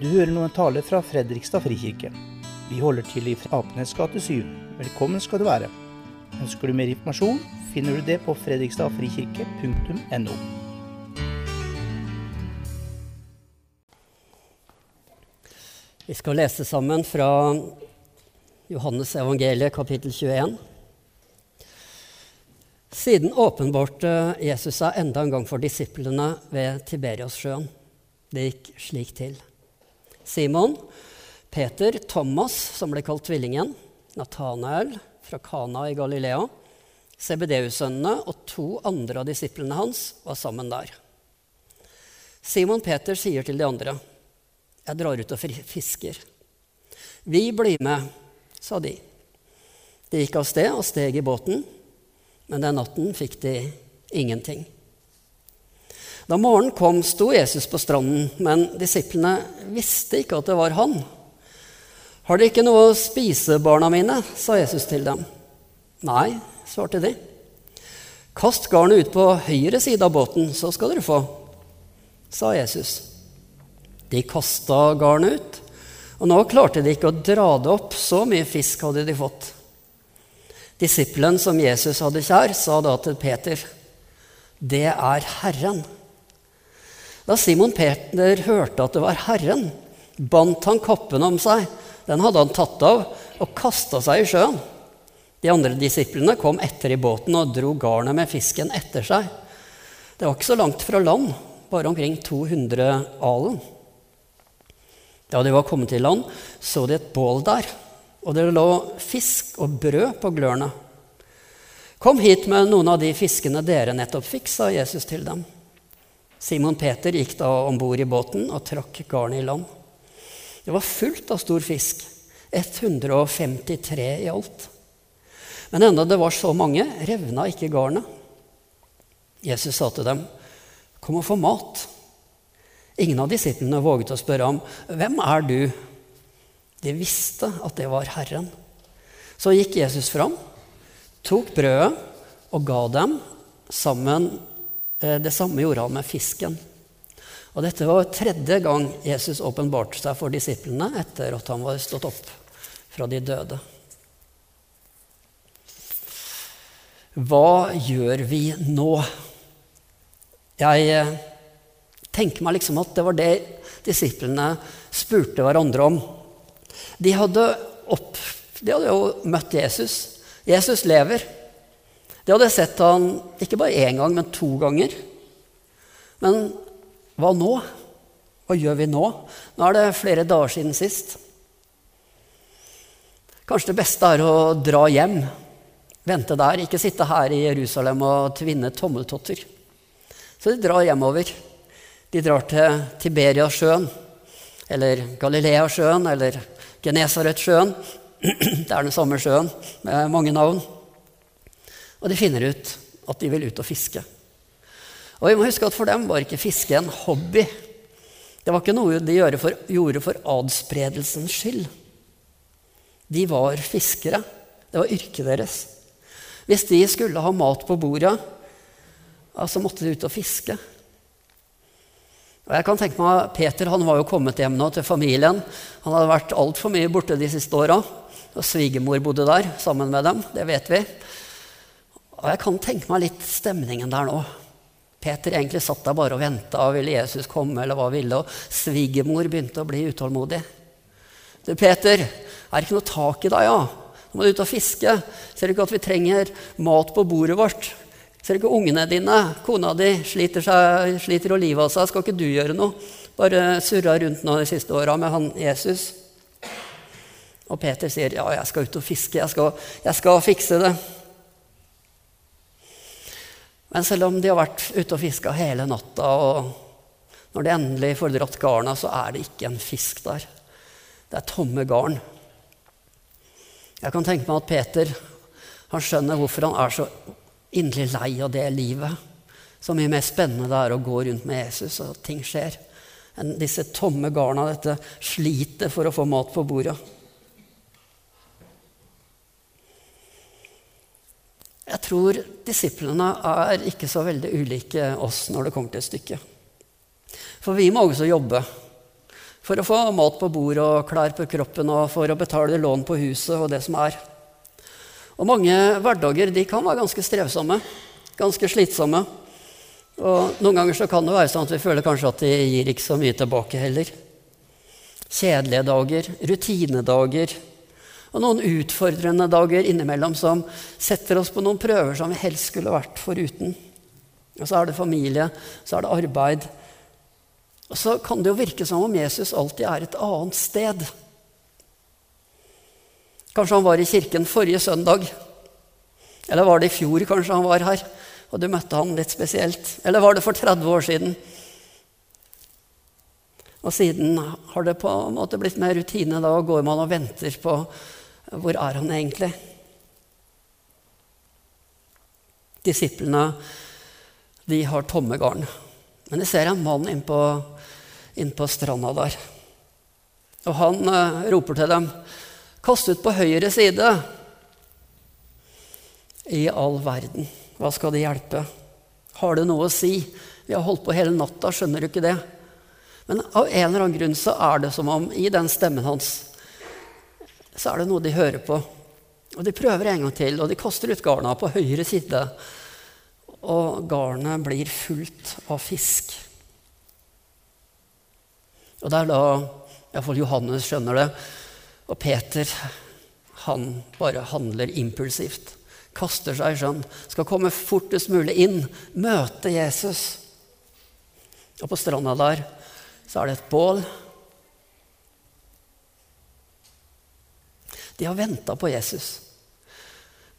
Du hører nå en tale fra Fredrikstad frikirke. Vi holder til i Apenes gate 7. Velkommen skal du være. Ønsker du mer informasjon, finner du det på fredrikstadfrikirke.no. Vi skal lese sammen fra Johannes evangeliet kapittel 21. Siden åpenbarte Jesus seg enda en gang for disiplene ved Tiberiassjøen. Det gikk slik til. Simon, Peter, Thomas, som ble kalt Tvillingen, Nathanael fra Kana i Galilea, CBDU-sønnene og to andre av disiplene hans var sammen der. Simon Peter sier til de andre, 'Jeg drar ut og fisker.' 'Vi blir med', sa de. De gikk av sted og steg i båten, men den natten fikk de ingenting. Da morgenen kom, sto Jesus på stranden, men disiplene visste ikke at det var han. Har dere ikke noe å spise, barna mine? sa Jesus til dem. Nei, svarte de. Kast garnet ut på høyre side av båten, så skal dere få, sa Jesus. De kasta garnet ut, og nå klarte de ikke å dra det opp, så mye fisk hadde de fått. Disippelen som Jesus hadde kjær, sa da til Peter, det er Herren. Da Simon Peter hørte at det var Herren, bandt han kappen om seg. Den hadde han tatt av og kasta seg i sjøen. De andre disiplene kom etter i båten og dro garnet med fisken etter seg. Det var ikke så langt fra land, bare omkring 200 alen. Da de var kommet til land, så de et bål der, og det lå fisk og brød på glørne. Kom hit med noen av de fiskene dere nettopp fikk, sa Jesus til dem. Simon Peter gikk da om bord i båten og trakk garnet i land. Det var fullt av stor fisk. 153 i alt. Men enda det var så mange, revna ikke garnet. Jesus sa til dem, 'Kom og få mat.' Ingen av disiplene våget å spørre ham, 'Hvem er du?' De visste at det var Herren. Så gikk Jesus fram, tok brødet og ga dem sammen det samme gjorde han med fisken. Og dette var tredje gang Jesus åpenbarte seg for disiplene etter at han var stått opp fra de døde. Hva gjør vi nå? Jeg eh, tenker meg liksom at det var det disiplene spurte hverandre om. De hadde, opp, de hadde jo møtt Jesus. Jesus lever. De hadde sett han ikke bare én gang, men to ganger. Men hva nå? Hva gjør vi nå? Nå er det flere dager siden sist. Kanskje det beste er å dra hjem. Vente der, ikke sitte her i Jerusalem og tvinne tommeltotter. Så de drar hjemover. De drar til Tiberiasjøen, eller Galileasjøen, eller Genesaretsjøen. Det er den samme sjøen med mange navn. Og de finner ut at de vil ut og fiske. Og vi må huske at For dem var ikke fiske en hobby. Det var ikke noe de gjorde for, gjorde for adspredelsens skyld. De var fiskere. Det var yrket deres. Hvis de skulle ha mat på bordet, så måtte de ut og fiske. Og jeg kan tenke meg, Peter han var jo kommet hjem nå til familien. Han hadde vært altfor mye borte de siste åra. Og svigermor bodde der sammen med dem. Det vet vi. Og jeg kan tenke meg litt stemningen der nå. Peter egentlig satt der bare og venta. Ville Jesus komme, eller hva ville? Og svigermor begynte å bli utålmodig. Du, Peter, er det ikke noe tak i deg, ja? Nå må du ut og fiske. Ser du ikke at vi trenger mat på bordet vårt? Ser du ikke ungene dine, kona di, sliter, seg, sliter og livet av seg? Skal ikke du gjøre noe? Bare surra rundt nå de siste åra med han Jesus. Og Peter sier, ja, jeg skal ut og fiske. Jeg skal, jeg skal fikse det. Men selv om de har vært ute og fiska hele natta, og når de endelig får dratt garna, så er det ikke en fisk der. Det er tomme garn. Jeg kan tenke meg at Peter han skjønner hvorfor han er så inderlig lei av det livet. Så mye mer spennende det er å gå rundt med Jesus, og ting skjer, enn disse tomme garna, dette slitet for å få mat på bordet. Jeg tror disiplene er ikke så veldig ulike oss når det kommer til stykket. For vi må også jobbe. For å få mat på bordet og klær på kroppen og for å betale lån på huset og det som er. Og mange hverdager de kan være ganske strevsomme, ganske slitsomme. Og noen ganger så kan det være sånn at vi føler kanskje at de gir ikke så mye tilbake heller. Kjedelige dager, rutinedager og noen utfordrende dager innimellom som setter oss på noen prøver som vi helst skulle vært foruten. Og så er det familie, så er det arbeid, og så kan det jo virke som om Jesus alltid er et annet sted. Kanskje han var i kirken forrige søndag. Eller var det i fjor kanskje han var her, og du møtte han litt spesielt? Eller var det for 30 år siden? Og siden har det på en måte blitt mer rutine. Da går man og venter på hvor er han egentlig? Disiplene de har tomme garn. Men jeg ser en mann innpå inn på stranda der. Og han uh, roper til dem, 'Kast ut på høyre side.' I all verden, hva skal det hjelpe? Har det noe å si? Vi har holdt på hele natta, skjønner du ikke det? Men av en eller annen grunn så er det som om i den stemmen hans så er det noe de hører på. Og de prøver en gang til, og de kaster ut garna på høyre side og garnet blir fullt av fisk. Og det er da iallfall Johannes skjønner det, og Peter han bare handler impulsivt. Kaster seg sjøen, skal komme fortest mulig inn, møte Jesus. Og på stranda der så er det et bål. De har venta på Jesus,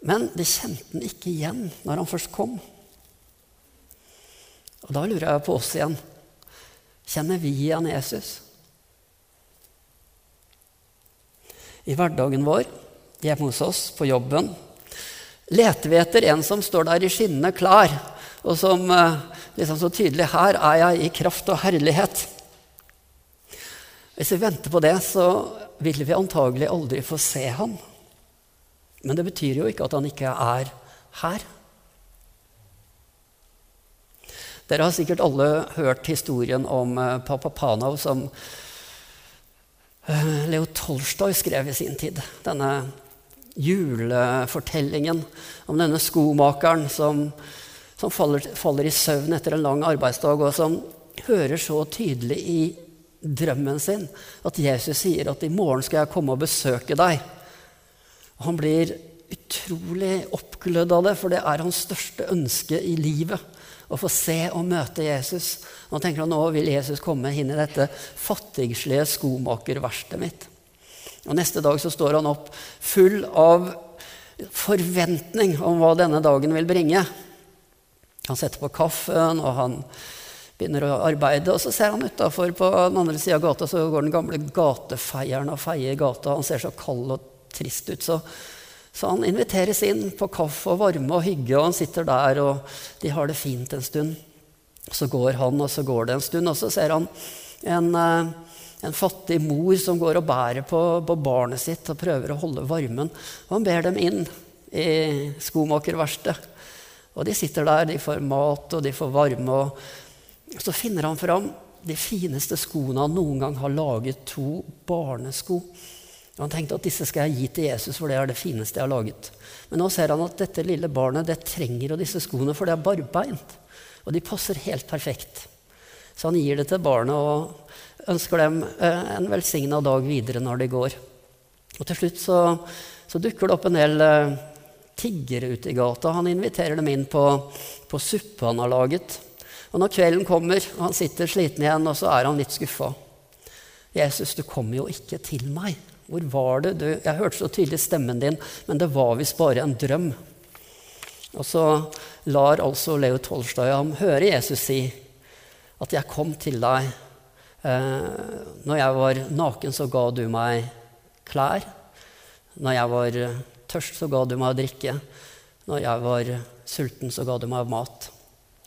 men de kjente han ikke igjen når han først kom. Og da lurer jeg på oss igjen. Kjenner vi igjen Jesus? I hverdagen vår, hjemme hos oss, på jobben, leter vi etter en som står der i skinnende klær, og som eh, liksom så tydelig Her er jeg i kraft og herlighet. Hvis vi venter på det, så vil vi antagelig aldri få se ham. Men det betyr jo ikke at han ikke er her. Dere har sikkert alle hørt historien om pappa Papa Panov som uh, Leo Tolstoy skrev i sin tid. Denne julefortellingen om denne skomakeren som, som faller, faller, i søvn etter en lang arbeidsdag, og som hører så tydelig i drømmen sin at Jesus sier at 'i morgen skal jeg komme og besøke deg'. Og han blir utrolig oppglødd av det, for det er hans største ønske i livet å få se og møte Jesus. Nå tenker han nå vil Jesus komme inn i dette fattigslige skomakerverkstedet mitt. Og Neste dag så står han opp full av forventning om hva denne dagen vil bringe. Han setter på kaffen, og han begynner å arbeide. Og så ser han utafor på den andre sida av gata, så går den gamle gatefeieren og feier gata. Han ser så kald og trist ut. så så han inviteres inn på kaffe og varme og hygge, og han sitter der, og de har det fint en stund. Så går han, og så går det en stund, og så ser han en, eh, en fattig mor som går og bærer på, på, barnet sitt og prøver å holde varmen. Og han ber dem inn i skomakerverkstedet. Og de sitter der, de får mat, og de får varme. Og så finner han fram de fineste skoene han noen gang har laget, to barnesko. Og han tenkte at disse skal jeg gi til Jesus, for det er det fineste jeg har laget. Men nå ser han at dette lille barnet det trenger disse skoene, for det er barbeint. Og de passer helt perfekt. Så han gir det til barnet og ønsker dem eh, en velsigna dag videre når de går. Og til slutt så, så dukker det opp en del uh, tiggere ute i gata. Han inviterer dem inn på, på suppe han har laget. Og når kvelden kommer, og han sitter sliten igjen, og så er han litt skuffa. 'Jesus, du kommer jo ikke til meg.' Hvor var det? Du, jeg hørte så tydelig stemmen din, men det var visst bare en drøm. Og så lar altså Leo Tolstoy ham høre Jesus si at 'jeg kom til deg'. Eh, når jeg var naken, så ga du meg klær. Når jeg var tørst, så ga du meg å drikke. Når jeg var sulten, så ga du meg mat.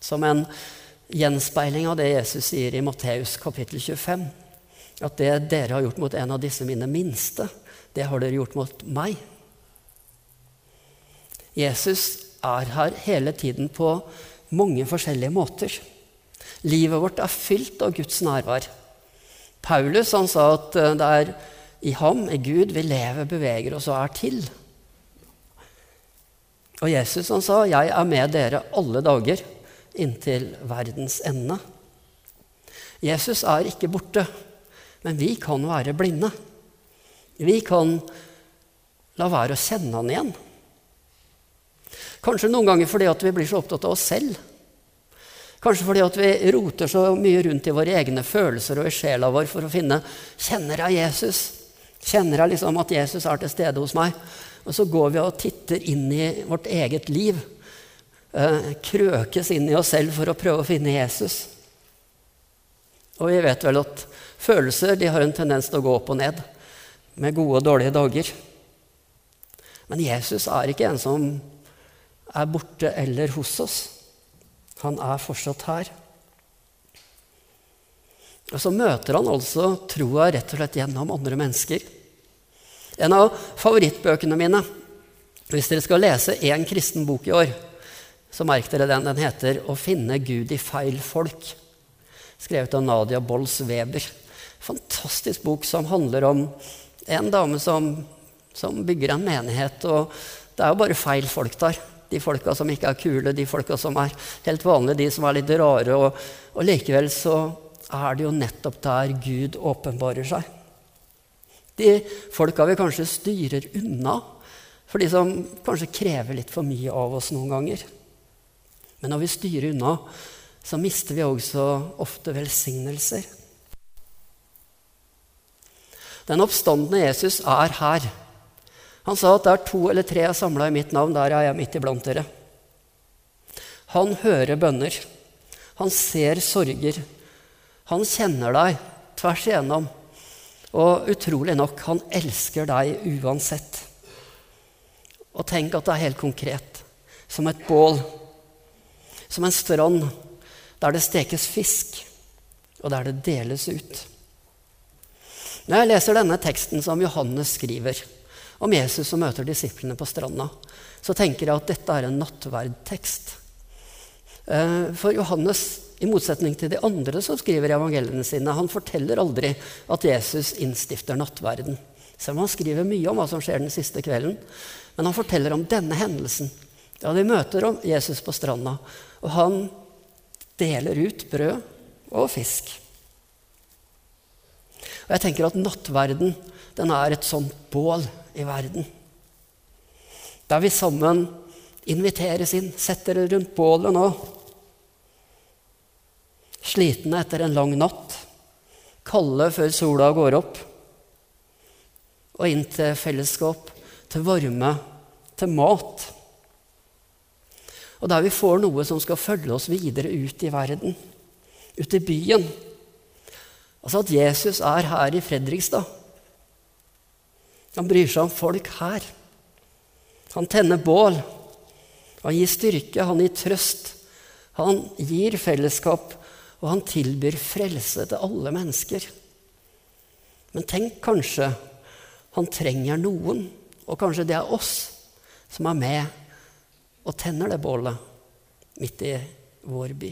Som en gjenspeiling av det Jesus sier i Matteus kapittel 25 at det dere har gjort mot en av disse mine minste, det har dere gjort mot meg. Jesus er her hele tiden på mange forskjellige måter. Livet vårt er fylt av Guds nærvær. Paulus han sa at eh, det er i ham, i Gud, vi lever, beveger oss og er til. Og Jesus han sa, 'Jeg er med dere alle dager inntil verdens ende'. Jesus er ikke borte, men vi kan være blinde. Vi kan la være å kjenne han igjen. Kanskje noen ganger fordi vi blir så opptatt av oss selv. Kanskje fordi vi roter så mye rundt i våre egne følelser og i sjela vår for å finne Kjenner jeg Jesus? Kjenner jeg liksom at Jesus er til stede hos meg? Og så går vi og titter inn i vårt eget liv. Eh, krøkes inn i oss selv for å prøve å finne Jesus. Og vi vet vel at følelser de har en tendens til å gå opp og ned med gode og dårlige dager. Men Jesus er ikke en som er borte eller hos oss. Han er fortsatt her. Og så møter han altså troa rett og slett gjennom andre mennesker. En av favorittbøkene mine, hvis dere skal lese én kristen bok i år, så merk dere den. Den heter 'Å finne Gud i feil folk'. Skrevet av Nadia Bolls Weber. Fantastisk bok som handler om en dame som, som bygger en menighet. Og det er jo bare feil folk der. De folka som ikke er kule, de folka som er helt vanlige, de som er litt rare. Og, og likevel så er det jo nettopp der Gud åpenbarer seg. De folka vi kanskje styrer unna, for de som kanskje krever litt for mye av oss noen ganger. Men når vi styrer unna, så mister vi også ofte velsignelser. Den oppstandende Jesus er her. Han sa at der to eller tre er samla i mitt navn, der er jeg midt iblant dere. Han hører bønner. Han ser sorger. Han kjenner deg tvers igjennom. Og utrolig nok, han elsker deg uansett. Og tenk at det er helt konkret. Som et bål. Som en strand der det stekes fisk, og der det deles ut. Når jeg leser denne teksten som Johannes skriver, om Jesus som møter disiplene på stranda, så tenker jeg at dette er en nattverdtekst. Eh, for Johannes, i motsetning til de andre som skriver evangeliene sine, han forteller aldri at Jesus innstifter nattverden. Selv om han skriver mye om hva som skjer den siste kvelden. Men han forteller om denne hendelsen. Ja, De møter Jesus på stranda, og han deler ut brød og fisk. Og jeg tenker at nattverden den er et sånt bål i verden. Der vi sammen inviteres inn, setter det rundt bålet nå. Slitne etter en lang natt, kalde før sola går opp. Og inn til fellesskap, til varme, til mat. Og der vi får noe som skal følge oss videre ut i verden, ut i byen. Altså at Jesus er her i Fredrikstad. Han bryr seg om folk her. Han tenner bål. Han gir styrke, han gir trøst. Han gir fellesskap, og han tilbyr frelse til alle mennesker. Men tenk kanskje han trenger noen, og kanskje det er oss, som er med og tenner det bålet midt i vår by.